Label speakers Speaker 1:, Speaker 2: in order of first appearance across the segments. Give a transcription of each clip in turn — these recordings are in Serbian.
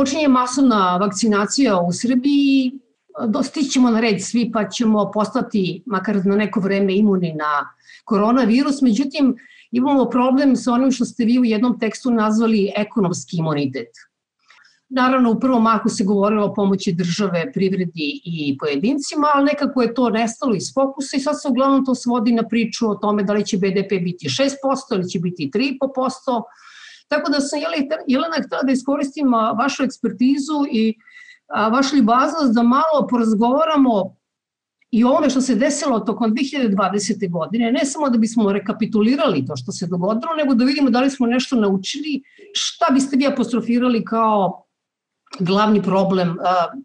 Speaker 1: Počinje masovna vakcinacija u Srbiji, dostićemo na red svi pa ćemo postati makar na neko vreme imuni na koronavirus, međutim imamo problem sa onim što ste vi u jednom tekstu nazvali ekonomski imunitet. Naravno, u prvom mahu se govorilo o pomoći države, privredi i pojedincima, ali nekako je to nestalo iz fokusa i sad se uglavnom to svodi na priču o tome da li će BDP biti 6% ili će biti 3,5%. Tako da sam Jelena htela da iskoristim vašu ekspertizu i vašu ljubaznost da malo porazgovaramo i ovome što se desilo tokom 2020. godine, ne samo da bismo rekapitulirali to što se dogodilo, nego da vidimo da li smo nešto naučili, šta biste vi apostrofirali kao glavni problem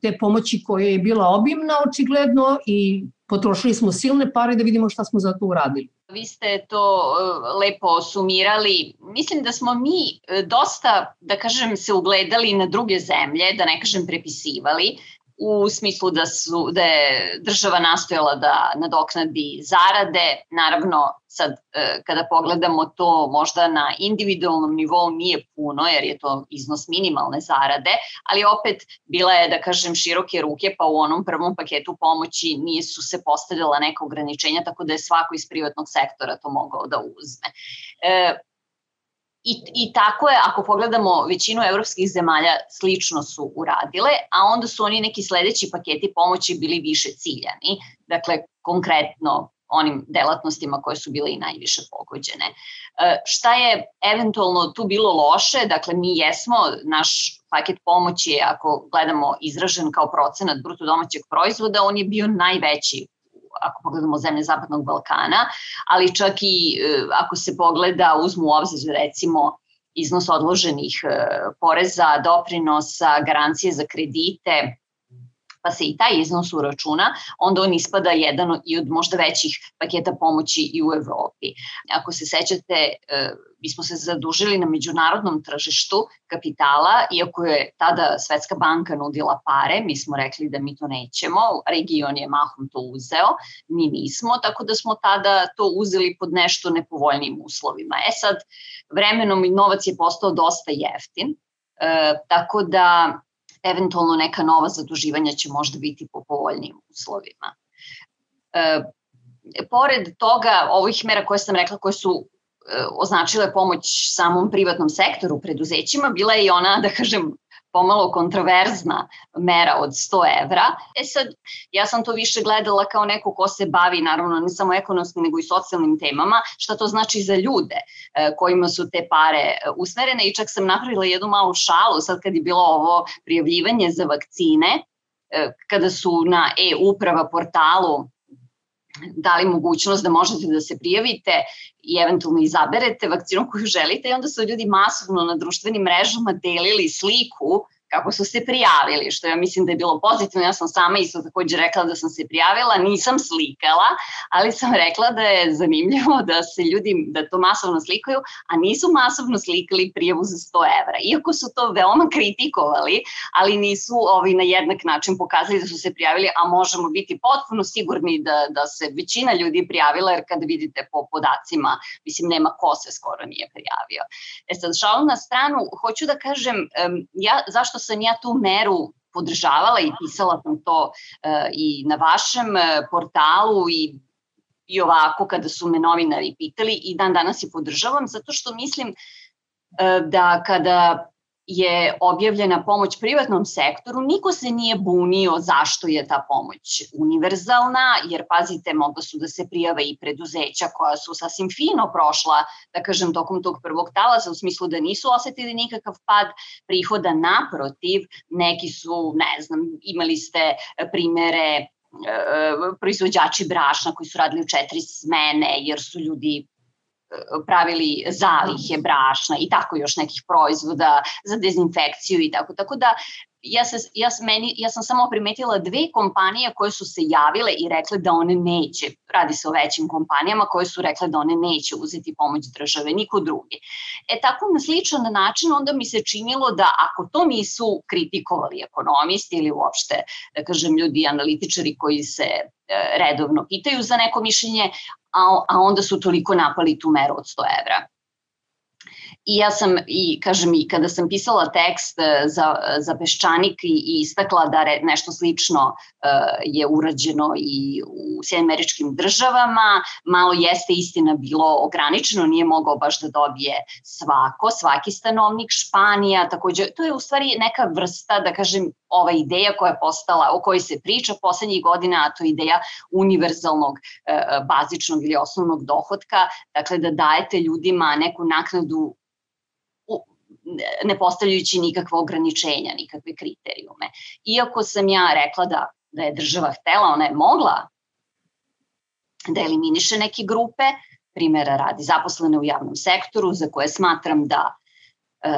Speaker 1: te pomoći koja je bila obimna očigledno i potrošili smo silne pare da vidimo šta smo za to uradili.
Speaker 2: Vi ste to e, lepo sumirali. Mislim da smo mi e, dosta, da kažem, se ugledali na druge zemlje, da ne kažem prepisivali u smislu da, su, da je država nastojala da nadoknadi zarade. Naravno, sad e, kada pogledamo to možda na individualnom nivou nije puno jer je to iznos minimalne zarade, ali opet bila je, da kažem, široke ruke, pa u onom prvom paketu pomoći nije su se postavljala neka ograničenja, tako da je svako iz privatnog sektora to mogao da uzme. E, I, I tako je, ako pogledamo većinu evropskih zemalja, slično su uradile, a onda su oni neki sledeći paketi pomoći bili više ciljani, dakle konkretno onim delatnostima koje su bile i najviše pogođene. E, šta je eventualno tu bilo loše? Dakle, mi jesmo, naš paket pomoći ako gledamo izražen kao procenat bruto domaćeg proizvoda, on je bio najveći ako pogledamo zemlje Zapadnog Balkana, ali čak i e, ako se pogleda, uzmu u obzir recimo iznos odloženih e, poreza, doprinosa, garancije za kredite, pa se i taj iznos uračuna, onda on ispada jedan i od možda većih paketa pomoći i u Evropi. Ako se sećate, e, mi smo se zadužili na međunarodnom tržištu kapitala, iako je tada Svetska banka nudila pare, mi smo rekli da mi to nećemo, region je mahom to uzeo, mi nismo, tako da smo tada to uzeli pod nešto nepovoljnim uslovima. E sad, vremenom i novac je postao dosta jeftin, e, tako da eventualno neka nova zaduživanja će možda biti po povoljnijim uslovima. E, pored toga, ovih mera koje sam rekla, koje su označile pomoć samom privatnom sektoru, preduzećima, bila je i ona, da kažem, pomalo kontroverzna mera od 100 evra. E sad, ja sam to više gledala kao neko ko se bavi, naravno, ne samo ekonomskim, nego i socijalnim temama, šta to znači za ljude e, kojima su te pare e, usmerene i čak sam napravila jednu malu šalu sad kad je bilo ovo prijavljivanje za vakcine, kada su na e-uprava portalu dali mogućnost da možete da se prijavite i eventualno izaberete vakcinu koju želite i onda su ljudi masovno na društvenim mrežama delili sliku kako su se prijavili, što ja mislim da je bilo pozitivno. Ja sam sama isto takođe rekla da sam se prijavila, nisam slikala, ali sam rekla da je zanimljivo da se ljudi, da to masovno slikaju, a nisu masovno slikali prijavu za 100 evra. Iako su to veoma kritikovali, ali nisu ovi na jednak način pokazali da su se prijavili, a možemo biti potpuno sigurni da, da se većina ljudi prijavila, jer kada vidite po podacima, mislim, nema ko se skoro nije prijavio. E sad, šalu na stranu, hoću da kažem, ja, zašto sam ja tu meru podržavala i pisala sam to uh, i na vašem uh, portalu i i ovako kada su me novinari pitali i dan danas je podržavam zato što mislim uh, da kada je objavljena pomoć privatnom sektoru, niko se nije bunio zašto je ta pomoć univerzalna, jer pazite, mogla su da se prijave i preduzeća koja su sasvim fino prošla, da kažem, tokom tog prvog talasa, u smislu da nisu osetili nikakav pad prihoda, naprotiv, neki su, ne znam, imali ste primere e, proizvođači brašna koji su radili u četiri smene jer su ljudi pravili zalihe brašna i tako još nekih proizvoda za dezinfekciju i tako. Tako da ja, se, ja, meni, ja sam samo primetila dve kompanije koje su se javile i rekle da one neće, radi se o većim kompanijama koje su rekle da one neće uzeti pomoć države, niko drugi. E tako na sličan način onda mi se činilo da ako to nisu kritikovali ekonomisti ili uopšte, da kažem, ljudi analitičari koji se e, redovno pitaju za neko mišljenje, a, a onda su toliko napali tu meru od 100 evra. I ja sam, i kažem, i kada sam pisala tekst e, za, za Peščanik i, i istakla da re, nešto slično uh, je urađeno i u Sjedinameričkim državama, malo jeste istina bilo ograničeno, nije mogao baš da dobije svako, svaki stanovnik Španija, takođe, to je u stvari neka vrsta, da kažem, ova ideja koja je postala, o kojoj se priča poslednjih godina, a to je ideja univerzalnog, uh, bazičnog ili osnovnog dohodka, dakle da dajete ljudima neku naknadu ne postavljajući nikakve ograničenja, nikakve kriterijume. Iako sam ja rekla da, da je država htela, ona je mogla da eliminiše neke grupe, primjera radi zaposlene u javnom sektoru, za koje smatram da E,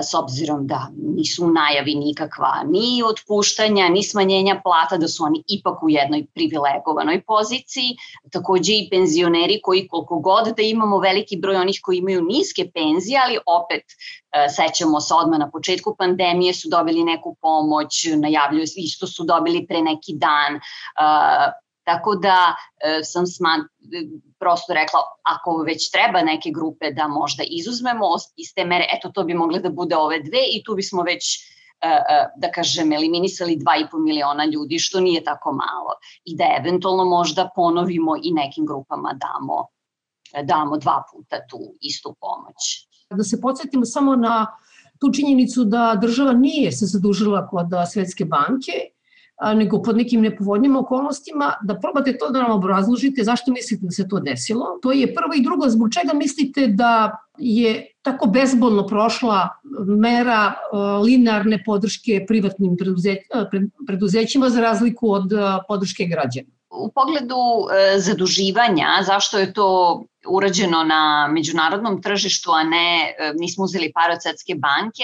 Speaker 2: s obzirom da nisu u najavi nikakva ni otpuštanja, ni smanjenja plata, da su oni ipak u jednoj privilegovanoj poziciji. Takođe i penzioneri koji koliko god da imamo veliki broj onih koji imaju niske penzije, ali opet e, sećamo se odmah na početku pandemije su dobili neku pomoć, najavljuju, isto su dobili pre neki dan, e, Tako da e, sam sman, prosto rekla, ako već treba neke grupe da možda izuzmemo iz te mere, eto to bi mogle da bude ove dve i tu bismo već e, e, da kažem, eliminisali 2,5 miliona ljudi, što nije tako malo. I da eventualno možda ponovimo i nekim grupama damo, damo dva puta tu istu pomoć.
Speaker 1: Da se podsjetimo samo na tu činjenicu da država nije se zadužila kod Svetske banke nego pod nekim nepovodnjim okolnostima, da probate to da nam obrazložite zašto mislite da se to desilo. To je prvo i drugo, zbog čega mislite da je tako bezbolno prošla mera linearne podrške privatnim preduzećima za razliku od podrške građana?
Speaker 2: U pogledu e, zaduživanja, zašto je to urađeno na međunarodnom tržištu, a ne e, nismo uzeli par od Svetske banke,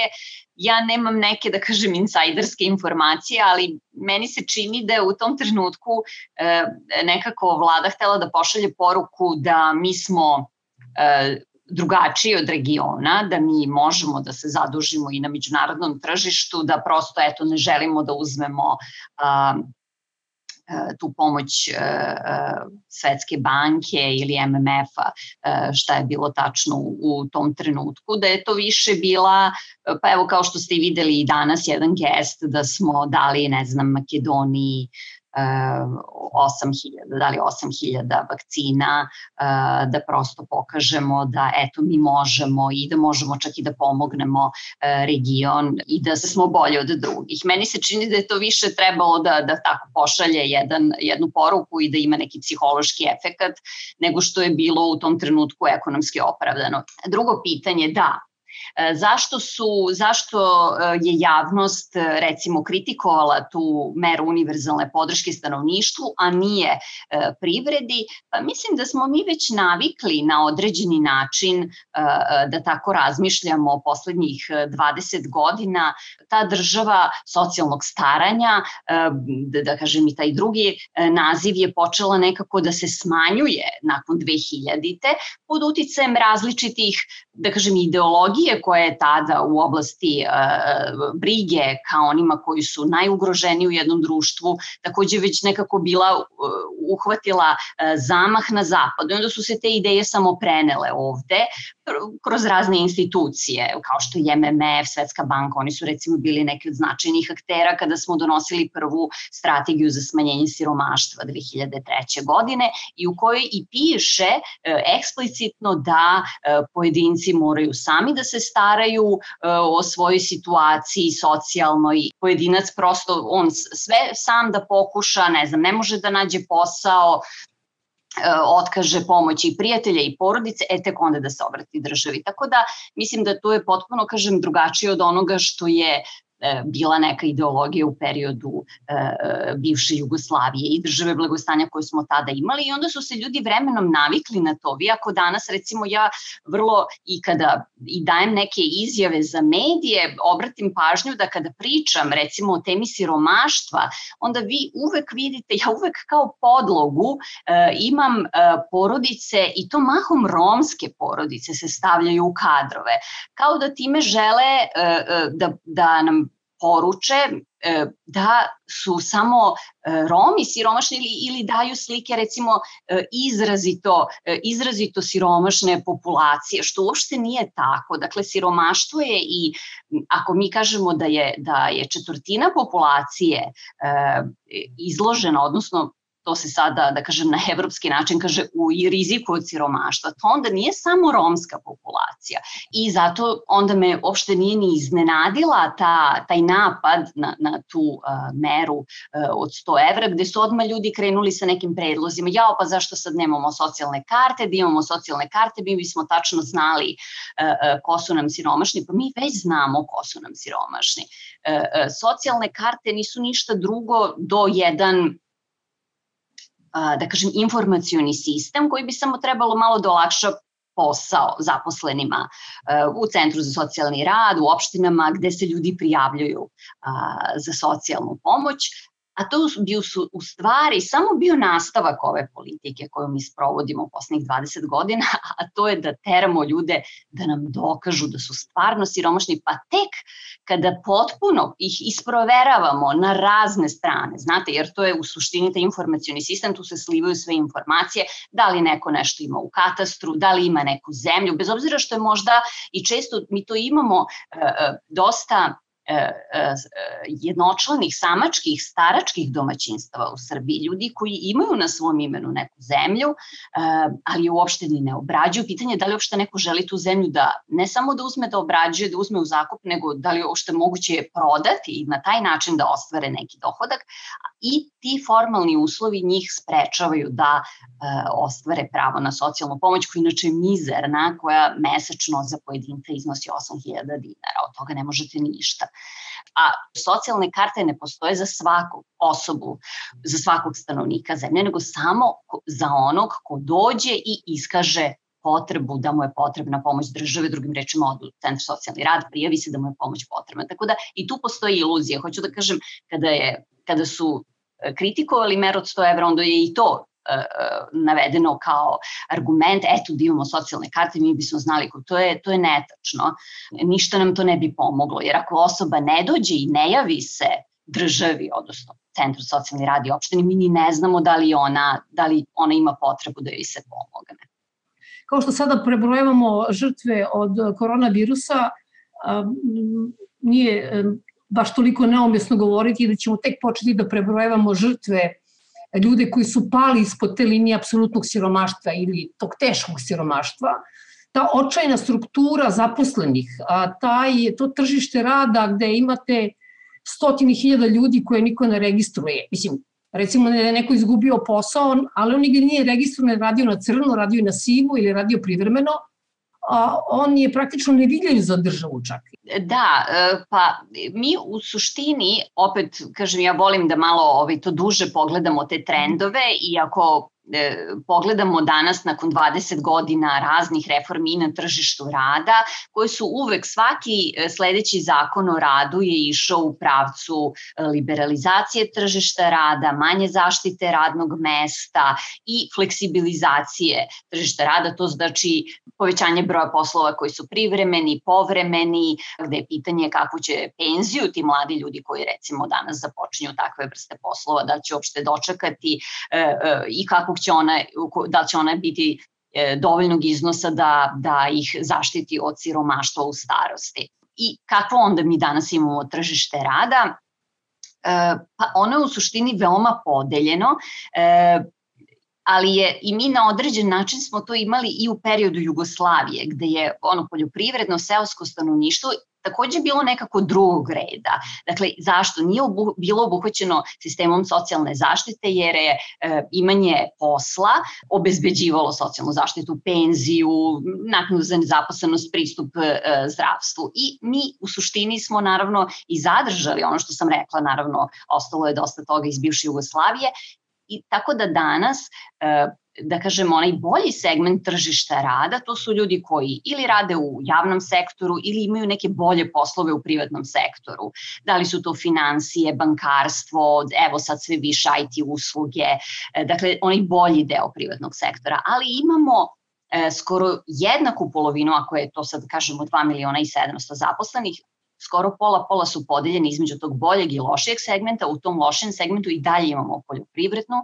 Speaker 2: ja nemam neke, da kažem, insajderske informacije, ali meni se čini da je u tom trenutku e, nekako vlada htela da pošalje poruku da mi smo e, drugačiji od regiona, da mi možemo da se zadužimo i na međunarodnom tržištu, da prosto eto ne želimo da uzmemo E, tu pomoć e, e, Svetske banke ili MMF-a, šta je bilo tačno u tom trenutku, da je to više bila, pa evo kao što ste i videli i danas, jedan gest da smo dali, ne znam, Makedoniji 8000, da li 8000 vakcina, eh, da prosto pokažemo da eto mi možemo i da možemo čak i da pomognemo eh, region i da smo bolje od drugih. Meni se čini da je to više trebalo da, da tako pošalje jedan, jednu poruku i da ima neki psihološki efekat nego što je bilo u tom trenutku ekonomski opravdano. Drugo pitanje, da, E, zašto su, zašto e, je javnost e, recimo kritikovala tu meru univerzalne podrške stanovništvu, a nije privredi? Pa mislim da smo mi već navikli na određeni način da tako razmišljamo poslednjih 20 godina. Ta država socijalnog staranja, da, da kažem i taj drugi naziv je počela nekako da se smanjuje nakon 2000-te pod uticajem različitih, da kažem, ideologije koja je tada u oblasti uh, brige ka onima koji su najugroženiji u jednom društvu, takođe već nekako bila uh, uhvatila uh, zamah na zapadu. I onda su se te ideje samo prenele ovde, kroz razne institucije, kao što je MMF, Svetska banka, oni su recimo bili neki od značajnih aktera kada smo donosili prvu strategiju za smanjenje siromaštva 2003. godine i u kojoj i piše e, eksplicitno da e, pojedinci moraju sami da se staraju e, o svojoj situaciji socijalnoj. Pojedinac prosto on sve sam da pokuša, ne znam, ne može da nađe posao, E, otkaže pomoći prijatelja i porodice, e tek onda da se obrati državi. Tako da mislim da to je potpuno, kažem, drugačije od onoga što je bila neka ideologija u periodu e, e, bivše Jugoslavije i države blagostanja koje smo tada imali i onda su se ljudi vremenom navikli na to. Vi ako danas recimo ja vrlo i kada i dajem neke izjave za medije, obratim pažnju da kada pričam recimo o temi siromaštva, onda vi uvek vidite, ja uvek kao podlogu imam porodice i to mahom romske porodice se stavljaju u kadrove. Kao da time žele da, da nam poruče e, da su samo e, Romi siromašni ili, ili daju slike recimo e, izrazito, izrazito siromašne populacije, što uopšte nije tako. Dakle, siromaštvo je i, ako mi kažemo da je, da je četvrtina populacije izložena, odnosno to se sada, da kažem, na evropski način kaže u riziku od siromaštva, to onda nije samo romska populacija. I zato onda me uopšte nije ni iznenadila ta, taj napad na, na tu uh, meru uh, od 100 evra, gde su odmah ljudi krenuli sa nekim predlozima. Jao, pa zašto sad nemamo socijalne karte? Da imamo socijalne karte, mi bismo tačno znali uh, uh, ko su nam siromašni. Pa mi već znamo ko su nam siromašni. Uh, uh, socijalne karte nisu ništa drugo do jedan da kažem, informacioni sistem koji bi samo trebalo malo da olakša posao zaposlenima u Centru za socijalni rad, u opštinama gde se ljudi prijavljuju za socijalnu pomoć, a to bi u stvari samo bio nastavak ove politike koju mi sprovodimo u poslednjih 20 godina, a to je da teramo ljude da nam dokažu da su stvarno siromašni, pa tek kada potpuno ih isproveravamo na razne strane, znate, jer to je u suštini taj informacioni sistem, tu se slivaju sve informacije, da li neko nešto ima u katastru, da li ima neku zemlju, bez obzira što je možda i često mi to imamo dosta E, e, e, jednočlanih, samačkih, staračkih domaćinstava u Srbiji, ljudi koji imaju na svom imenu neku zemlju, ali uopšte ni ne obrađuju. Pitanje je da li uopšte neko želi tu zemlju da ne samo da uzme da obrađuje, da uzme u zakup, nego da li uopšte moguće je prodati i na taj način da ostvare neki dohodak. I ti formalni uslovi njih sprečavaju da ostvare pravo na socijalnu pomoć, koja inače je mizerna, koja mesečno za pojedinca iznosi 8000 dinara. Od toga ne možete ništa. A socijalne karte ne postoje za svaku osobu, za svakog stanovnika zemlje, nego samo za onog ko dođe i iskaže potrebu da mu je potrebna pomoć države, drugim rečima od Centra socijalni rad, prijavi se da mu je pomoć potrebna. Tako da i tu postoji iluzija. Hoću da kažem, kada, je, kada su e, kritikovali mer od 100 evra, onda je i to E, e, navedeno kao argument, eto da imamo socijalne karte, mi bismo znali ko to je, to je netačno. Ništa nam to ne bi pomoglo, jer ako osoba ne dođe i ne javi se državi, odnosno centru socijalni radi opštini, mi ni ne znamo da li ona, da li ona ima potrebu da joj se pomogne.
Speaker 1: Kao što sada prebrojevamo žrtve od koronavirusa, nije baš toliko neumjesno govoriti da ćemo tek početi da prebrojevamo žrtve ljude koji su pali ispod te linije apsolutnog siromaštva ili tog teškog siromaštva, ta očajna struktura zaposlenih, a taj, to tržište rada gde imate stotini hiljada ljudi koje niko ne registruje. Mislim, recimo da je neko izgubio posao, ali on nigde nije registrovan, radio na crno, radio na sivu ili radio privremeno, a on je praktično nevidljiv za državu čak.
Speaker 2: Da, e, pa mi u suštini, opet, kažem, ja volim da malo ovaj, to duže pogledamo te trendove, iako E, pogledamo danas nakon 20 godina raznih reformi na tržištu rada, koje su uvek svaki e, sledeći zakon o radu je išao u pravcu e, liberalizacije tržišta rada, manje zaštite radnog mesta i fleksibilizacije tržišta rada, to znači povećanje broja poslova koji su privremeni, povremeni, gde je pitanje kako će penziju ti mladi ljudi koji recimo danas započinju takve vrste poslova, da će uopšte dočekati i kako kakvog će ona, da će ona biti e, dovoljnog iznosa da, da ih zaštiti od siromaštva u starosti. I kako onda mi danas imamo tržište rada? E, pa ono je u suštini veoma podeljeno, e, ali je i mi na određen način smo to imali i u periodu Jugoslavije, gde je ono poljoprivredno seosko stanovništvo takođe bilo nekako drugog reda. Dakle, zašto? Nije obu, bilo obuhvaćeno sistemom socijalne zaštite jer je e, imanje posla obezbeđivalo socijalnu zaštitu, penziju, naknadu za nezaposlenost, pristup e, zdravstvu. I mi u suštini smo naravno i zadržali ono što sam rekla, naravno ostalo je dosta toga iz bivše Jugoslavije, I tako da danas e, da kažem, onaj bolji segment tržišta rada, to su ljudi koji ili rade u javnom sektoru ili imaju neke bolje poslove u privatnom sektoru. Da li su to financije, bankarstvo, evo sad sve više IT usluge, e, dakle, onaj bolji deo privatnog sektora. Ali imamo e, skoro jednaku polovinu, ako je to sad kažemo 2 miliona i 700 zaposlenih, skoro pola pola su podeljeni između tog boljeg i lošijeg segmenta, u tom lošem segmentu i dalje imamo poljoprivrednu.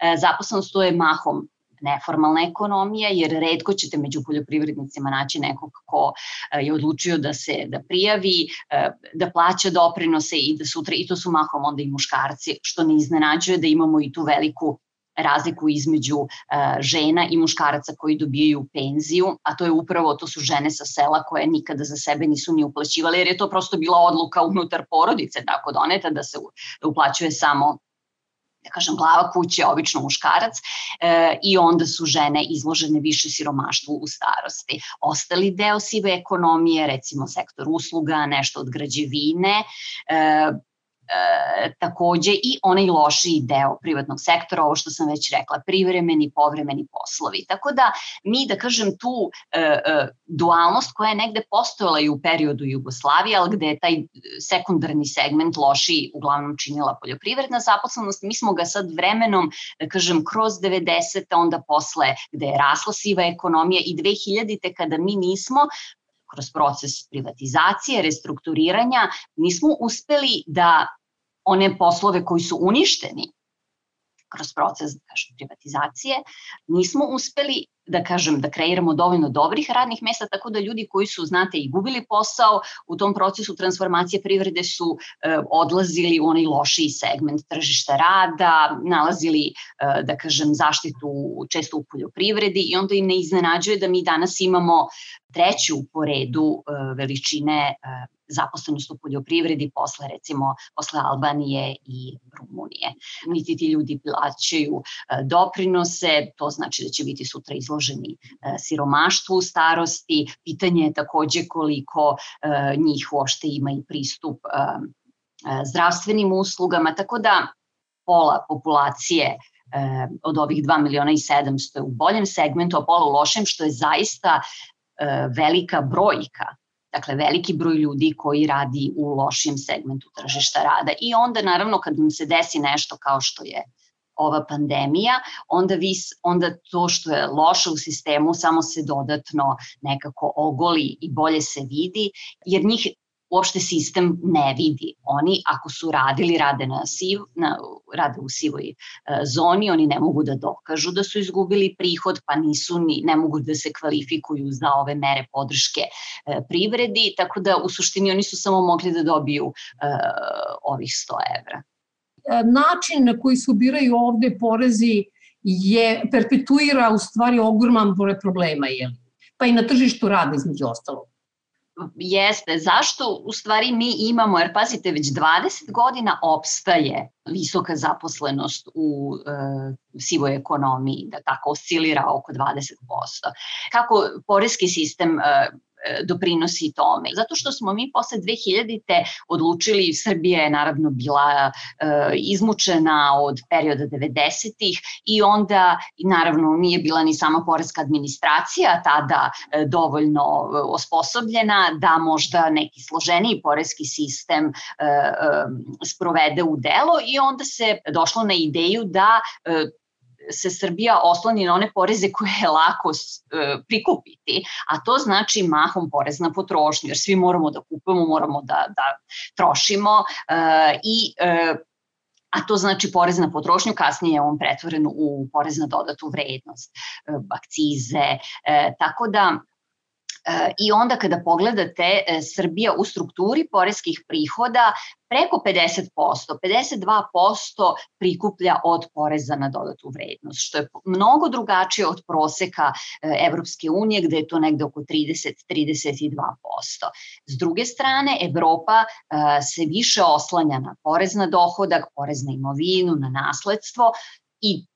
Speaker 2: E, zaposlenost, to je mahom neformalna ekonomija, jer redko ćete među poljoprivrednicima naći nekog ko e, je odlučio da se da prijavi, e, da plaća doprinose i da sutra, i to su mahom onda i muškarci, što ne iznenađuje da imamo i tu veliku razliku između uh, žena i muškaraca koji dobijaju penziju, a to je upravo, to su žene sa sela koje nikada za sebe nisu ni uplaćivale, jer je to prosto bila odluka unutar porodice tako doneta da se da uplaćuje samo da kažem, glava kuće, obično muškarac, e, i onda su žene izložene više siromaštvu u starosti. Ostali deo sive ekonomije, recimo sektor usluga, nešto od građevine, e, e, takođe i onaj lošiji deo privatnog sektora, ovo što sam već rekla, privremeni, povremeni poslovi. Tako da mi, da kažem, tu e, e, dualnost koja je negde postojala i u periodu Jugoslavije, ali gde je taj sekundarni segment lošiji uglavnom činila poljoprivredna zaposlenost, mi smo ga sad vremenom, da kažem, kroz 90. onda posle gde je rasla siva ekonomija i 2000. kada mi nismo kroz proces privatizacije, restrukturiranja, nismo uspeli da one poslove koji su uništeni kroz proces da kažem, privatizacije, nismo uspeli da kažem, da kreiramo dovoljno dobrih radnih mesta, tako da ljudi koji su, znate, i gubili posao u tom procesu transformacije privrede su e, odlazili u onaj lošiji segment tržišta rada, nalazili, e, da kažem, zaštitu često u poljoprivredi i onda im ne iznenađuje da mi danas imamo treću po redu e, veličine e, zaposlenost u poljoprivredi posle recimo posle Albanije i Rumunije. Niti ti ljudi plaćaju e, doprinose, to znači da će biti sutra izloženi e, siromaštvu u starosti. Pitanje je takođe koliko e, njih uopšte ima i pristup zdravstvenim uslugama, tako da pola populacije od ovih 2 miliona i 700 u boljem segmentu, a pola u lošem, što je zaista velika brojka dakle veliki broj ljudi koji radi u lošijem segmentu tržišta rada. I onda naravno kad im se desi nešto kao što je ova pandemija, onda, vi, onda to što je loše u sistemu samo se dodatno nekako ogoli i bolje se vidi, jer njih uopšte sistem ne vidi. Oni ako su radili, rade, na siv, na, rade u sivoj e, zoni, oni ne mogu da dokažu da su izgubili prihod, pa nisu ni, ne mogu da se kvalifikuju za ove mere podrške e, privredi, tako da u suštini oni su samo mogli da dobiju e, ovih 100 evra.
Speaker 1: E, način na koji se ubiraju ovde porezi je perpetuira u stvari ogroman broj problema, je pa i na tržištu rada između ostalog
Speaker 2: jeste zašto u stvari mi imamo, jer pazite, već 20 godina opstaje visoka zaposlenost u e, sivoj ekonomiji, da tako oscilira oko 20%. Kako porezki sistem e, doprinosi tome. Zato što smo mi posle 2000-te odlučili, Srbija je naravno bila e, izmučena od perioda 90-ih i onda naravno nije bila ni sama poreska administracija tada e, dovoljno e, osposobljena da možda neki složeniji poreski sistem e, e, sprovede u delo i onda se došlo na ideju da e, se Srbija osloni na one poreze koje je lako e, prikupiti, a to znači mahom porez na potrošnju, jer svi moramo da kupujemo, moramo da, da trošimo e, i e, a to znači porez na potrošnju, kasnije je on pretvoren u porez na dodatu vrednost, akcize, tako da I onda kada pogledate e, Srbija u strukturi poreskih prihoda preko 50%, 52% prikuplja od poreza na dodatu vrednost, što je mnogo drugačije od proseka e, Evropske unije gde je to negde oko 30-32%. S druge strane, Evropa e, se više oslanja na porez na dohodak, porez na imovinu, na nasledstvo i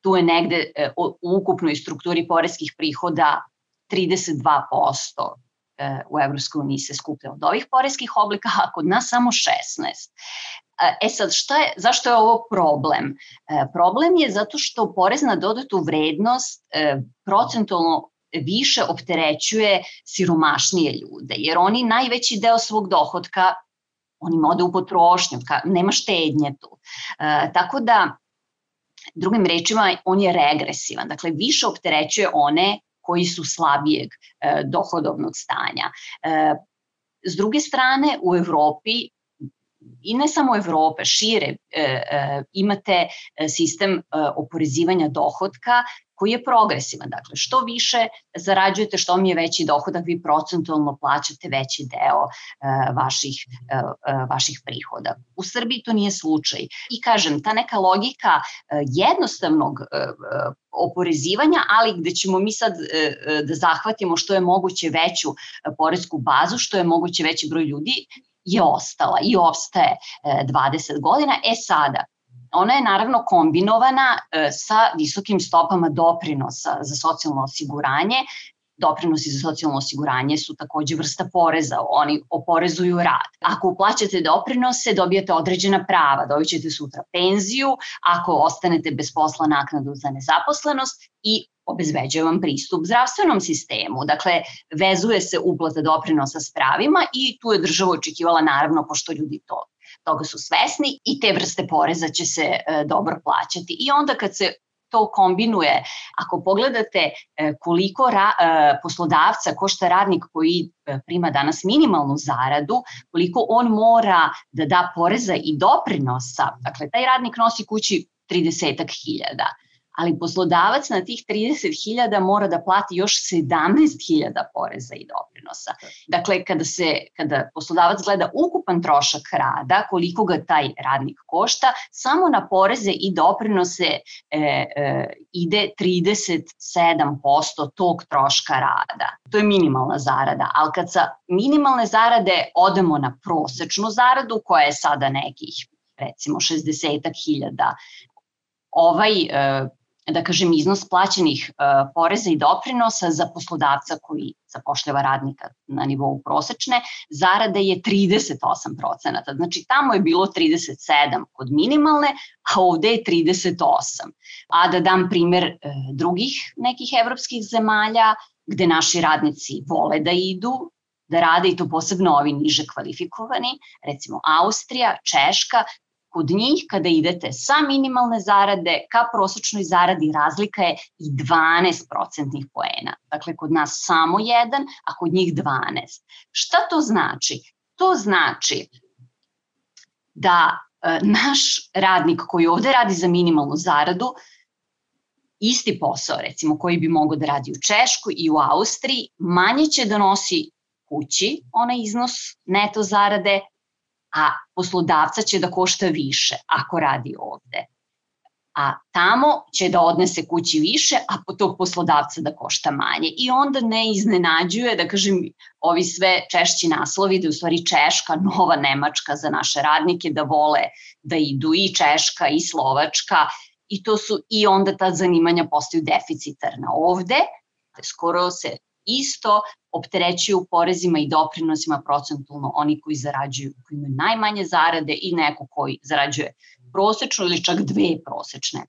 Speaker 2: tu je negde u ukupnoj strukturi poreskih prihoda 32% e, u Evropskoj uniji se skuplja od ovih poreskih oblika, a kod nas samo 16. E, e sad, šta je, zašto je ovo problem? E, problem je zato što porez na dodatu vrednost procentualno više opterećuje siromašnije ljude, jer oni najveći deo svog dohodka oni ode u potrošnju, nema štednje tu. E, tako da, drugim rečima, on je regresivan, dakle više opterećuje one koji su slabijeg e, dohodovnog stanja. E, S druge strane, u Evropi i ne samo Evrope, šire, e, e, imate sistem oporezivanja dohodka koji je progresivan. Dakle, što više zarađujete, što mi je veći dohodak, vi procentualno plaćate veći deo e, vaših, e, e, vaših prihoda. U Srbiji to nije slučaj. I kažem, ta neka logika e, jednostavnog e, e oporezivanja, ali gde ćemo mi sad e, e, da zahvatimo što je moguće veću poresku bazu, što je moguće veći broj ljudi, je ostala i ostaje 20 godina. E sada, Ona je naravno kombinovana e, sa visokim stopama doprinosa za socijalno osiguranje. Doprinosi za socijalno osiguranje su takođe vrsta poreza, oni oporezuju rad. Ako uplaćate doprinose, dobijate određena prava, dobit ćete sutra penziju, ako ostanete bez posla naknadu za nezaposlenost i obezbeđuje vam pristup zdravstvenom sistemu. Dakle, vezuje se uplata doprinosa s pravima i tu je država očekivala naravno, pošto ljudi to toga su svesni i te vrste poreza će se e, dobro plaćati. I onda kad se to kombinuje, ako pogledate e, koliko ra, e, poslodavca košta radnik koji prima danas minimalnu zaradu, koliko on mora da da poreza i doprinosa, dakle taj radnik nosi kući 30 hiljada ali poslodavac na tih 30.000 mora da plati još 17.000 poreza i doprinosa. Dakle, kada, se, kada poslodavac gleda ukupan trošak rada, koliko ga taj radnik košta, samo na poreze i doprinose e, e, ide 37% tog troška rada. To je minimalna zarada, ali kad sa minimalne zarade odemo na prosečnu zaradu, koja je sada nekih recimo 60.000 ovaj e, da kažem, iznos plaćenih uh, poreza i doprinosa za poslodavca koji zapošljava radnika na nivou prosečne, zarade je 38 procenata. Znači, tamo je bilo 37 kod minimalne, a ovde je 38. A da dam primer uh, drugih nekih evropskih zemalja, gde naši radnici vole da idu, da rade i to posebno ovi niže kvalifikovani, recimo Austrija, Češka, Kod njih kada idete sa minimalne zarade ka prosečnoj zaradi razlika je i 12 procentnih poena. Dakle, kod nas samo jedan, a kod njih 12. Šta to znači? To znači da e, naš radnik koji ovde radi za minimalnu zaradu, isti posao recimo koji bi mogao da radi u Češkoj i u Austriji, manje će da nosi kući onaj iznos neto zarade, a poslodavca će da košta više ako radi ovde. A tamo će da odnese kući više, a po tog poslodavca da košta manje. I onda ne iznenađuje, da kažem, ovi sve češći naslovi, da u stvari Češka, Nova Nemačka za naše radnike, da vole da idu i Češka i Slovačka, i to su i onda ta zanimanja postaju deficitarna ovde, skoro se isto opterećuju porezima i doprinosima procentualno oni koji zarađuju, koji imaju najmanje zarade i neko koji zarađuje prosečno ili čak dve prosečne e,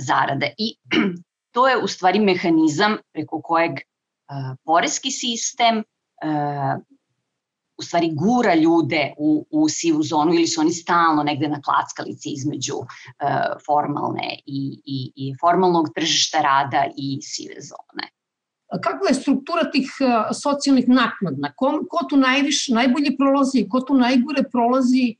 Speaker 2: zarade. I to je u stvari mehanizam preko kojeg e, poreski sistem e, u stvari gura ljude u, u sivu zonu ili su oni stalno negde na klackalici između formalne i, i, i formalnog tržišta rada i sive zone
Speaker 1: kakva je struktura tih socijalnih naknada, ko, ko tu najviše, najbolje prolazi, ko tu najgore prolazi,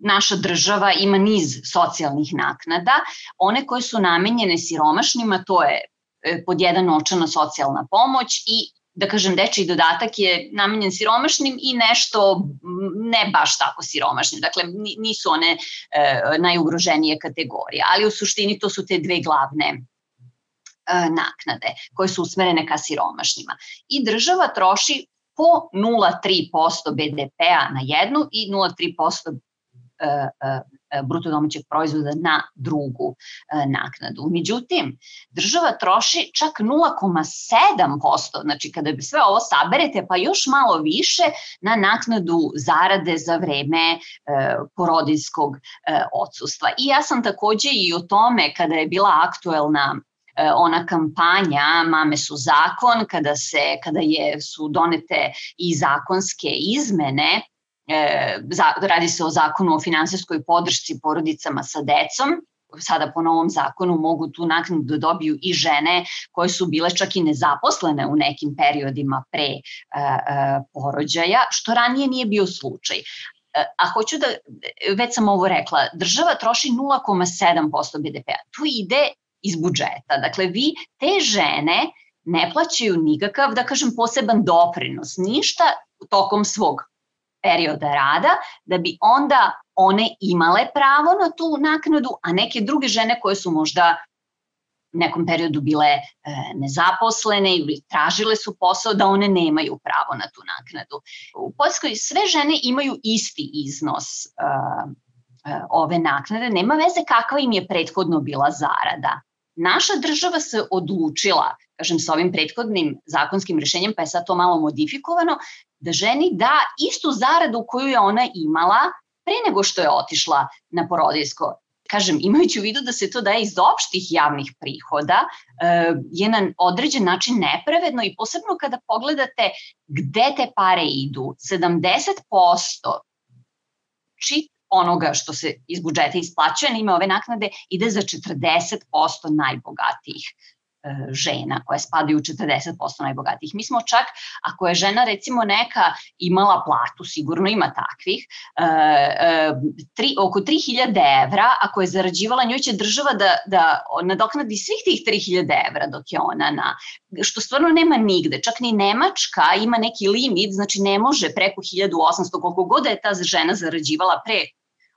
Speaker 2: naša država ima niz socijalnih naknada. One koje su namenjene siromašnima, to je e, pod jedan očana socijalna pomoć i da kažem, dečiji dodatak je namenjen siromašnim i nešto ne baš tako siromašnim. Dakle, nisu one e, najugroženije kategorije, ali u suštini to su te dve glavne naknade koje su usmerene ka siromašnima. I država troši po 0,3% BDP-a na jednu i 0,3% e, e, bruto domaćeg proizvoda na drugu naknadu. Međutim, država troši čak 0,7%, znači kada bi sve ovo saberete, pa još malo više na naknadu zarade za vreme porodinskog odsustva. I ja sam takođe i o tome, kada je bila aktuelna E, ona kampanja Mame su zakon, kada, se, kada je, su donete i zakonske izmene, e, za, radi se o zakonu o finansijskoj podršci porodicama sa decom, sada po novom zakonu mogu tu naknadu da dobiju i žene koje su bile čak i nezaposlene u nekim periodima pre e, e, porođaja, što ranije nije bio slučaj. E, a hoću da, već sam ovo rekla, država troši 0,7% BDP-a. Tu ide iz budžeta. Dakle, vi te žene ne plaćaju nikakav, da kažem, poseban doprinos, ništa tokom svog perioda rada, da bi onda one imale pravo na tu naknadu, a neke druge žene koje su možda nekom periodu bile e, nezaposlene ili tražile su posao da one nemaju pravo na tu naknadu. U Poljskoj sve žene imaju isti iznos e, e, ove naknade, nema veze kakva im je prethodno bila zarada. Naša država se odlučila, kažem sa ovim prethodnim zakonskim rešenjem, pa je sad to malo modifikovano, da ženi da istu zaradu koju je ona imala pre nego što je otišla na porodijsko kažem, imajući u vidu da se to daje iz opštih javnih prihoda, eh, je na određen način nepravedno i posebno kada pogledate gde te pare idu. 70% čit onoga što se iz budžeta isplaćuje na ime ove naknade ide za 40% najbogatijih E, žena koje spadaju u 40% najbogatijih. Mi smo čak, ako je žena recimo neka imala platu, sigurno ima takvih, e, e, tri, oko 3000 evra, ako je zarađivala, njoj će država da, da nadoknadi svih tih 3000 evra dok je ona na, što stvarno nema nigde, čak ni Nemačka ima neki limit, znači ne može preko 1800, koliko god da je ta žena zarađivala pre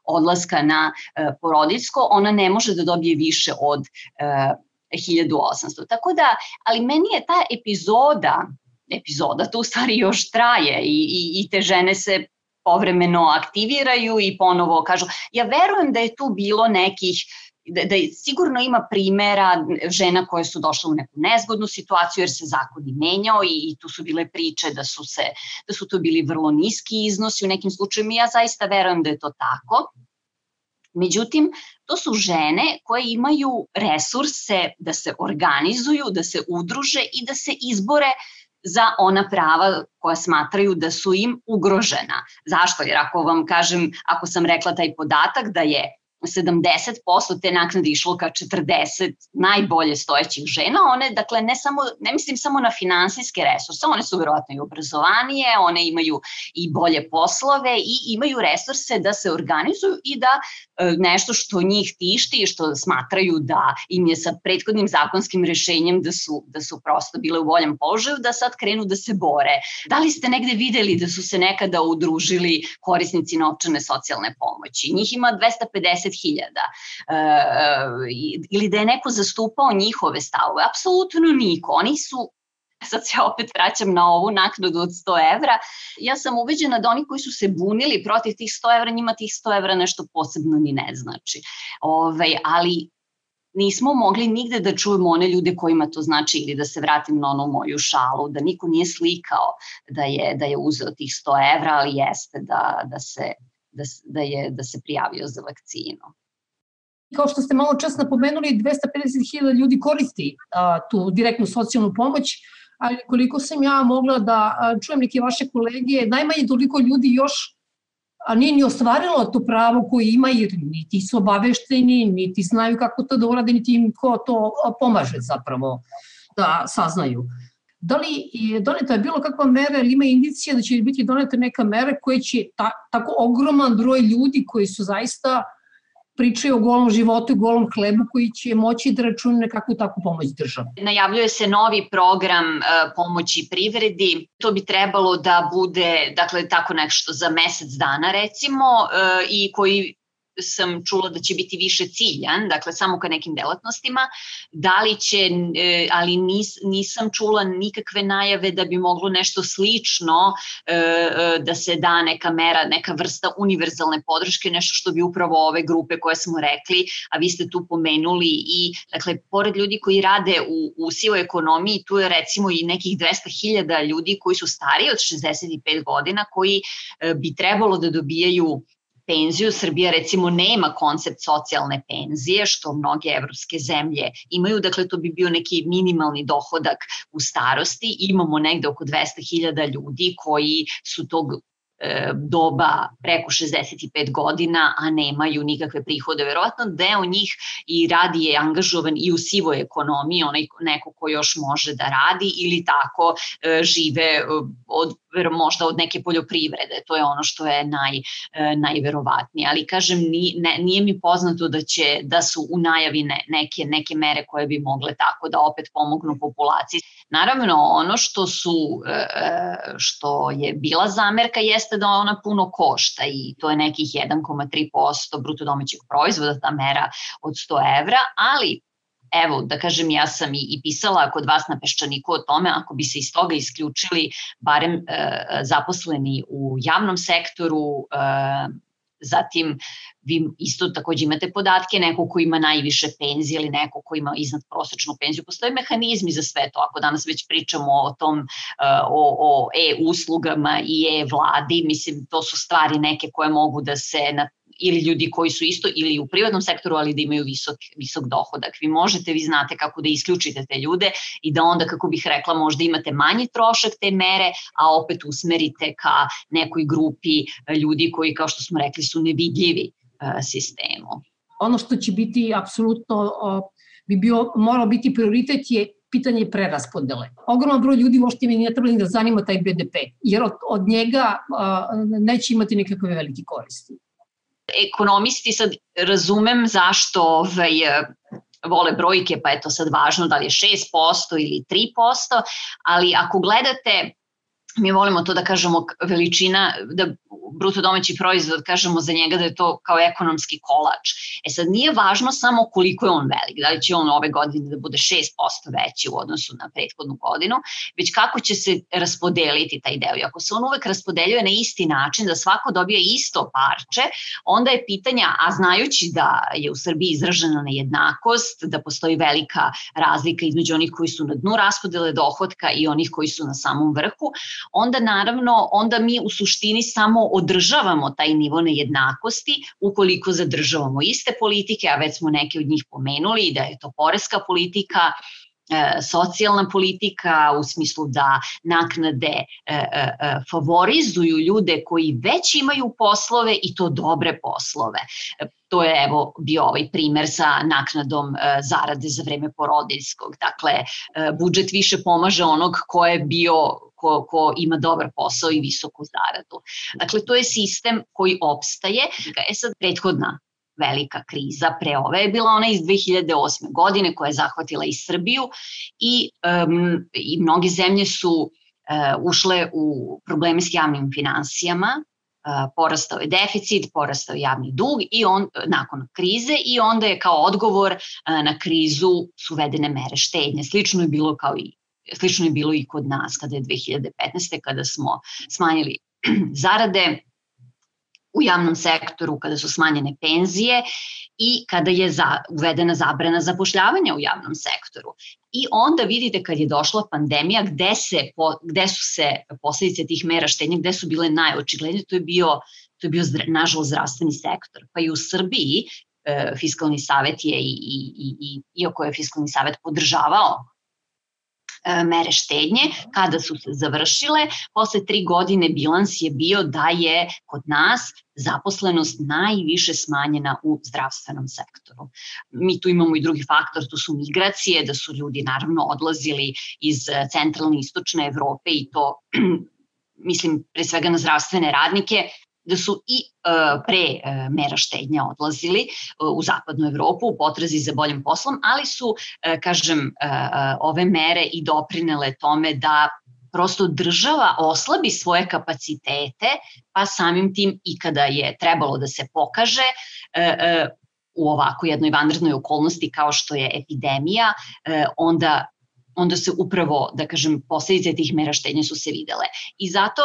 Speaker 2: odlaska na e, porodicko, ona ne može da dobije više od e, 1800. Tako da, ali meni je ta epizoda, epizoda to u stvari još traje i, i, i te žene se povremeno aktiviraju i ponovo kažu, ja verujem da je tu bilo nekih da, da sigurno ima primera žena koje su došle u neku nezgodnu situaciju jer se zakon i menjao i, i tu su bile priče da su se da su to bili vrlo niski iznosi u nekim slučajima i ja zaista verujem da je to tako Međutim, to su žene koje imaju resurse da se organizuju, da se udruže i da se izbore za ona prava koja smatraju da su im ugrožena. Zašto? Jer ako vam kažem, ako sam rekla taj podatak da je 70% te naknade išlo ka 40 najbolje stojećih žena, one, dakle, ne, samo, ne mislim samo na finansijske resurse, one su verovatno i obrazovanije, one imaju i bolje poslove i imaju resurse da se organizuju i da e, nešto što njih tišti i što smatraju da im je sa prethodnim zakonskim rešenjem da su, da su prosto bile u boljem položaju, da sad krenu da se bore. Da li ste negde videli da su se nekada udružili korisnici novčane socijalne pomoći? Njih ima 250 10.000 e, e, ili da je neko zastupao njihove stavove. Apsolutno niko. Oni su sad se opet vraćam na ovu naknadu od 100 evra, ja sam uveđena da oni koji su se bunili protiv tih 100 evra, njima tih 100 evra nešto posebno ni ne znači. Ove, ovaj, ali nismo mogli nigde da čujemo one ljude kojima to znači ili da se vratim na onu moju šalu, da niko nije slikao da je, da je uzeo tih 100 evra, ali jeste da, da se da, da, je, da se prijavio za vakcinu.
Speaker 1: Kao što ste malo čas napomenuli, 250.000 ljudi koristi a, tu direktnu socijalnu pomoć, ali koliko sam ja mogla da a, čujem neke vaše kolege, najmanje toliko ljudi još a nije ni ostvarilo to pravo koje ima jer niti su obavešteni, niti znaju kako to da urade, niti im ko to pomaže zapravo da saznaju da li je doneta bilo kakva mera ili ima indicija da će biti doneta neka mera koja će ta, tako ogroman broj ljudi koji su zaista pričaju o golom životu i golom hlebu koji će moći da račune na kakvu takvu pomoć države.
Speaker 2: Najavljuje se novi program e, pomoći privredi. To bi trebalo da bude, dakle, tako nešto za mesec dana recimo e, i koji sam čula da će biti više ciljan, dakle samo ka nekim delatnostima, da li će, e, ali nis, nisam čula nikakve najave da bi moglo nešto slično e, e, da se da neka mera, neka vrsta univerzalne podrške, nešto što bi upravo ove grupe koje smo rekli, a vi ste tu pomenuli i, dakle, pored ljudi koji rade u, u sivoj ekonomiji, tu je recimo i nekih 200.000 ljudi koji su stariji od 65 godina, koji bi trebalo da dobijaju penziju. Srbija recimo nema koncept socijalne penzije, što mnoge evropske zemlje imaju, dakle to bi bio neki minimalni dohodak u starosti. Imamo negde oko 200.000 ljudi koji su tog doba preko 65 godina, a nemaju nikakve prihode. Verovatno deo njih i radi je angažovan i u sivoj ekonomiji, onaj neko ko još može da radi ili tako žive od možda od neke poljoprivrede, to je ono što je naj, najverovatnije. Ali kažem, nije, nije mi poznato da će da su u najavi ne, neke, neke mere koje bi mogle tako da opet pomognu populaciji. Naravno, ono što su što je bila zamerka jeste da ona puno košta i to je nekih 1,3% bruto domaćeg proizvoda, ta mera od 100 evra, ali evo, da kažem, ja sam i, i pisala kod vas na Peščaniku o tome, ako bi se iz toga isključili barem e, zaposleni u javnom sektoru, e, zatim vi isto takođe imate podatke, neko ko ima najviše penzije ili neko ko ima iznad prosečnu penziju. Postoje mehanizmi za sve to. Ako danas već pričamo o tom, e, o, o e-uslugama i e-vladi, mislim, to su stvari neke koje mogu da se na ili ljudi koji su isto ili u privatnom sektoru, ali da imaju visok, visok dohodak. Vi možete, vi znate kako da isključite te ljude i da onda, kako bih rekla, možda imate manji trošak te mere, a opet usmerite ka nekoj grupi ljudi koji, kao što smo rekli, su nevidljivi e, sistemu.
Speaker 1: Ono što će biti apsolutno bi bio, morao biti prioritet je pitanje preraspodele. Ogroman broj ljudi uopšte mi ne treba da zanima taj BDP, jer od, od njega a, neće imati nekakve velike koristi
Speaker 2: ekonomisti sad razumem zašto ovaj, vole brojke, pa je to sad važno da li je 6% ili 3%, ali ako gledate mi volimo to da kažemo veličina, da bruto domaći proizvod kažemo za njega da je to kao ekonomski kolač. E sad nije važno samo koliko je on velik, da li će on ove godine da bude 6% veći u odnosu na prethodnu godinu, već kako će se raspodeliti taj deo. I ako se on uvek raspodeljuje na isti način, da svako dobije isto parče, onda je pitanja, a znajući da je u Srbiji izražena nejednakost, da postoji velika razlika između onih koji su na dnu raspodele dohodka i onih koji su na samom vrhu, onda naravno, onda mi u suštini samo održavamo taj nivo nejednakosti ukoliko zadržavamo iste politike, a već smo neke od njih pomenuli, da je to poreska politika, socijalna politika u smislu da naknade e, e, favorizuju ljude koji već imaju poslove i to dobre poslove. To je evo bio ovaj primer sa naknadom zarade za vreme porodiljskog. Dakle, budžet više pomaže onog ko je bio ko, ko ima dobar posao i visoku zaradu. Dakle, to je sistem koji opstaje. E sad, prethodna velika kriza pre ove je bila ona iz 2008. godine koja je zahvatila i Srbiju i, um, i mnoge zemlje su uh, ušle u probleme s javnim finansijama, uh, porastao je deficit, porastao je javni dug i on nakon krize i onda je kao odgovor uh, na krizu su vedene mere štednje. Slično je bilo kao i slično je bilo i kod nas kada je 2015. kada smo smanjili zarade u javnom sektoru, kada su smanjene penzije i kada je za, uvedena zabrana zapošljavanja u javnom sektoru. I onda vidite kad je došla pandemija, gde, se, gde su se posledice tih mera štenja, gde su bile najočiglednije, to je bio, to je bio nažalost zdravstveni sektor. Pa i u Srbiji e, fiskalni savet je i, i, i, i iako je fiskalni savet podržavao mere štednje, kada su se završile, posle tri godine bilans je bio da je kod nas zaposlenost najviše smanjena u zdravstvenom sektoru. Mi tu imamo i drugi faktor, to su migracije, da su ljudi naravno odlazili iz centralne i istočne Evrope i to mislim pre svega na zdravstvene radnike, da su i e, pre e, mera štednja odlazili e, u zapadnu Evropu u potrazi za boljim poslom, ali su, kažem, ove mere i doprinele tome da prosto država oslabi svoje kapacitete, pa samim tim i kada je trebalo da se pokaže u ovako jednoj vanrednoj okolnosti kao što je epidemija, onda onda se upravo, da kažem, posledice tih mera štednje su se videle. I zato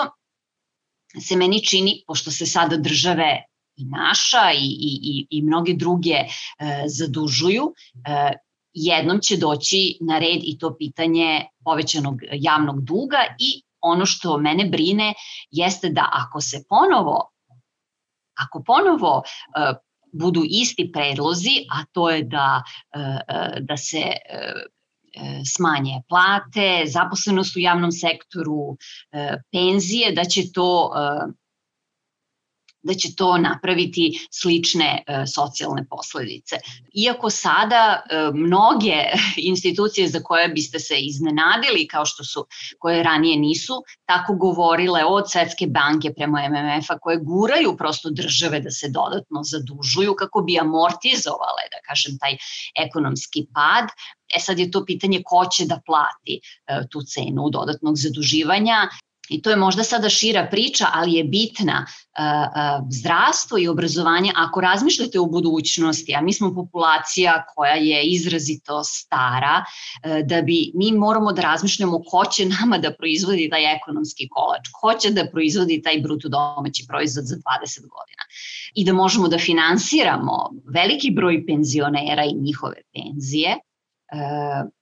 Speaker 2: se meni čini, pošto se sada države i naša i, i, i, i mnoge druge e, zadužuju, e, jednom će doći na red i to pitanje povećanog javnog duga i ono što mene brine jeste da ako se ponovo ako ponovo e, budu isti predlozi, a to je da, e, e da se e, smanje plate, zaposlenost u javnom sektoru, e, penzije, da će to e, da će to napraviti slične e, socijalne posledice. Iako sada e, mnoge institucije za koje biste se iznenadili, kao što su, koje ranije nisu, tako govorile od Svetske banke prema MMF-a, koje guraju prosto države da se dodatno zadužuju kako bi amortizovale, da kažem, taj ekonomski pad, E sad je to pitanje ko će da plati e, tu cenu dodatnog zaduživanja I to je možda sada šira priča, ali je bitna zdravstvo i obrazovanje. Ako razmišljate o budućnosti, a mi smo populacija koja je izrazito stara, e, da bi mi moramo da razmišljamo ko će nama da proizvodi taj ekonomski kolač, ko će da proizvodi taj bruto domaći proizvod za 20 godina i da možemo da finansiramo veliki broj penzionera i njihove penzije, e,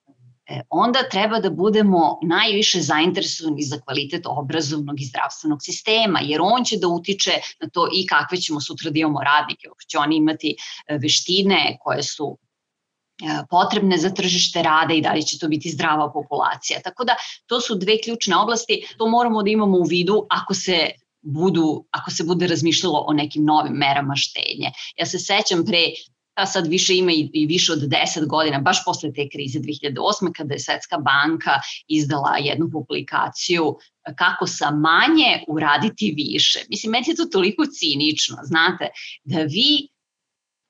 Speaker 2: onda treba da budemo najviše zainteresovani za kvalitet obrazovnog i zdravstvenog sistema, jer on će da utiče na to i kakve ćemo sutra da imamo radnike, će oni imati e, veštine koje su e, potrebne za tržište rada i da li će to biti zdrava populacija. Tako da to su dve ključne oblasti, to moramo da imamo u vidu ako se budu, ako se bude razmišljalo o nekim novim merama štednje. Ja se sećam pre a sad više ima i, i više od 10 godina, baš posle te krize 2008. kada je Svetska banka izdala jednu publikaciju kako sa manje uraditi više. Mislim, meni je to toliko cinično, znate, da vi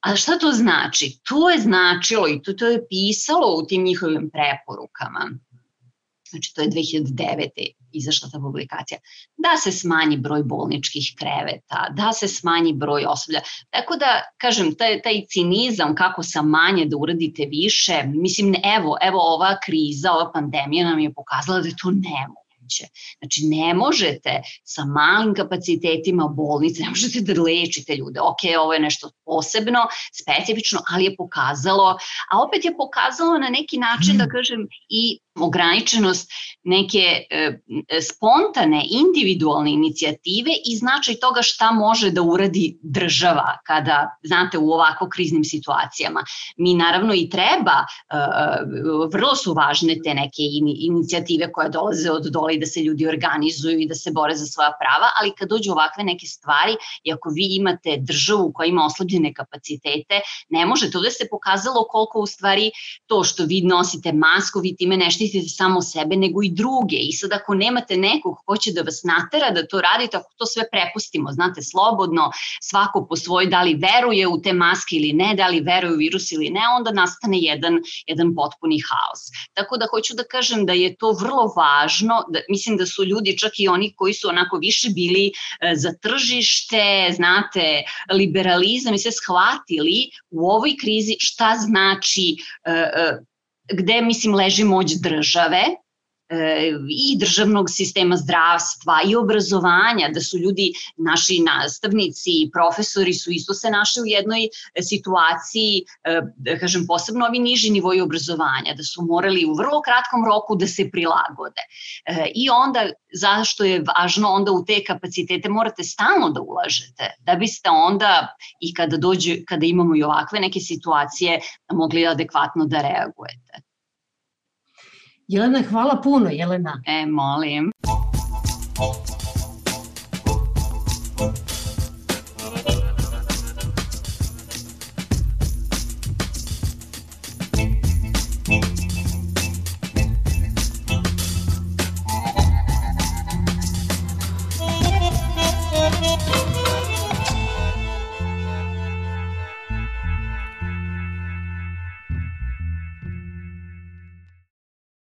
Speaker 2: A šta to znači? To je značilo i to, to je pisalo u tim njihovim preporukama znači to je 2009. izašla ta publikacija, da se smanji broj bolničkih kreveta, da se smanji broj osoblja. Tako da, kažem, taj, taj cinizam kako sa manje da uradite više, mislim, evo, evo ova kriza, ova pandemija nam je pokazala da je to nemo moguće. Znači, ne možete sa malim kapacitetima bolnice, ne možete da lečite ljude. Ok, ovo je nešto posebno, specifično, ali je pokazalo, a opet je pokazalo na neki način, da mm. kažem, i ograničenost neke e, spontane, individualne inicijative i značaj toga šta može da uradi država kada, znate, u ovako kriznim situacijama. Mi naravno i treba, e, vrlo su važne te neke in, inicijative koje dolaze od dole i da se ljudi organizuju i da se bore za svoja prava, ali kad dođu ovakve neke stvari i ako vi imate državu koja ima oslabljene kapacitete, ne možete. Ovde se pokazalo koliko u stvari to što vi nosite masku, vi time nešto štitite samo sebe, nego i druge. I sad ako nemate nekog ko će da vas natera da to radite, ako to sve prepustimo, znate, slobodno, svako po svoj, da li veruje u te maske ili ne, da li veruje u virus ili ne, onda nastane jedan, jedan potpuni haos. Tako da hoću da kažem da je to vrlo važno, da, mislim da su ljudi, čak i oni koji su onako više bili e, za tržište, znate, liberalizam i sve shvatili u ovoj krizi šta znači e, e, gde, mislim, leži moć države i državnog sistema zdravstva i obrazovanja, da su ljudi, naši nastavnici i profesori su isto se našli u jednoj situaciji, e, da kažem posebno ovi niži nivoji obrazovanja, da su morali u vrlo kratkom roku da se prilagode. E, I onda, zašto je važno onda u te kapacitete morate stalno da ulažete, da biste onda i kada dođe, kada imamo i ovakve neke situacije, mogli adekvatno da reagujete.
Speaker 1: Jelena, hvala puno, Jelena.
Speaker 2: E, molim.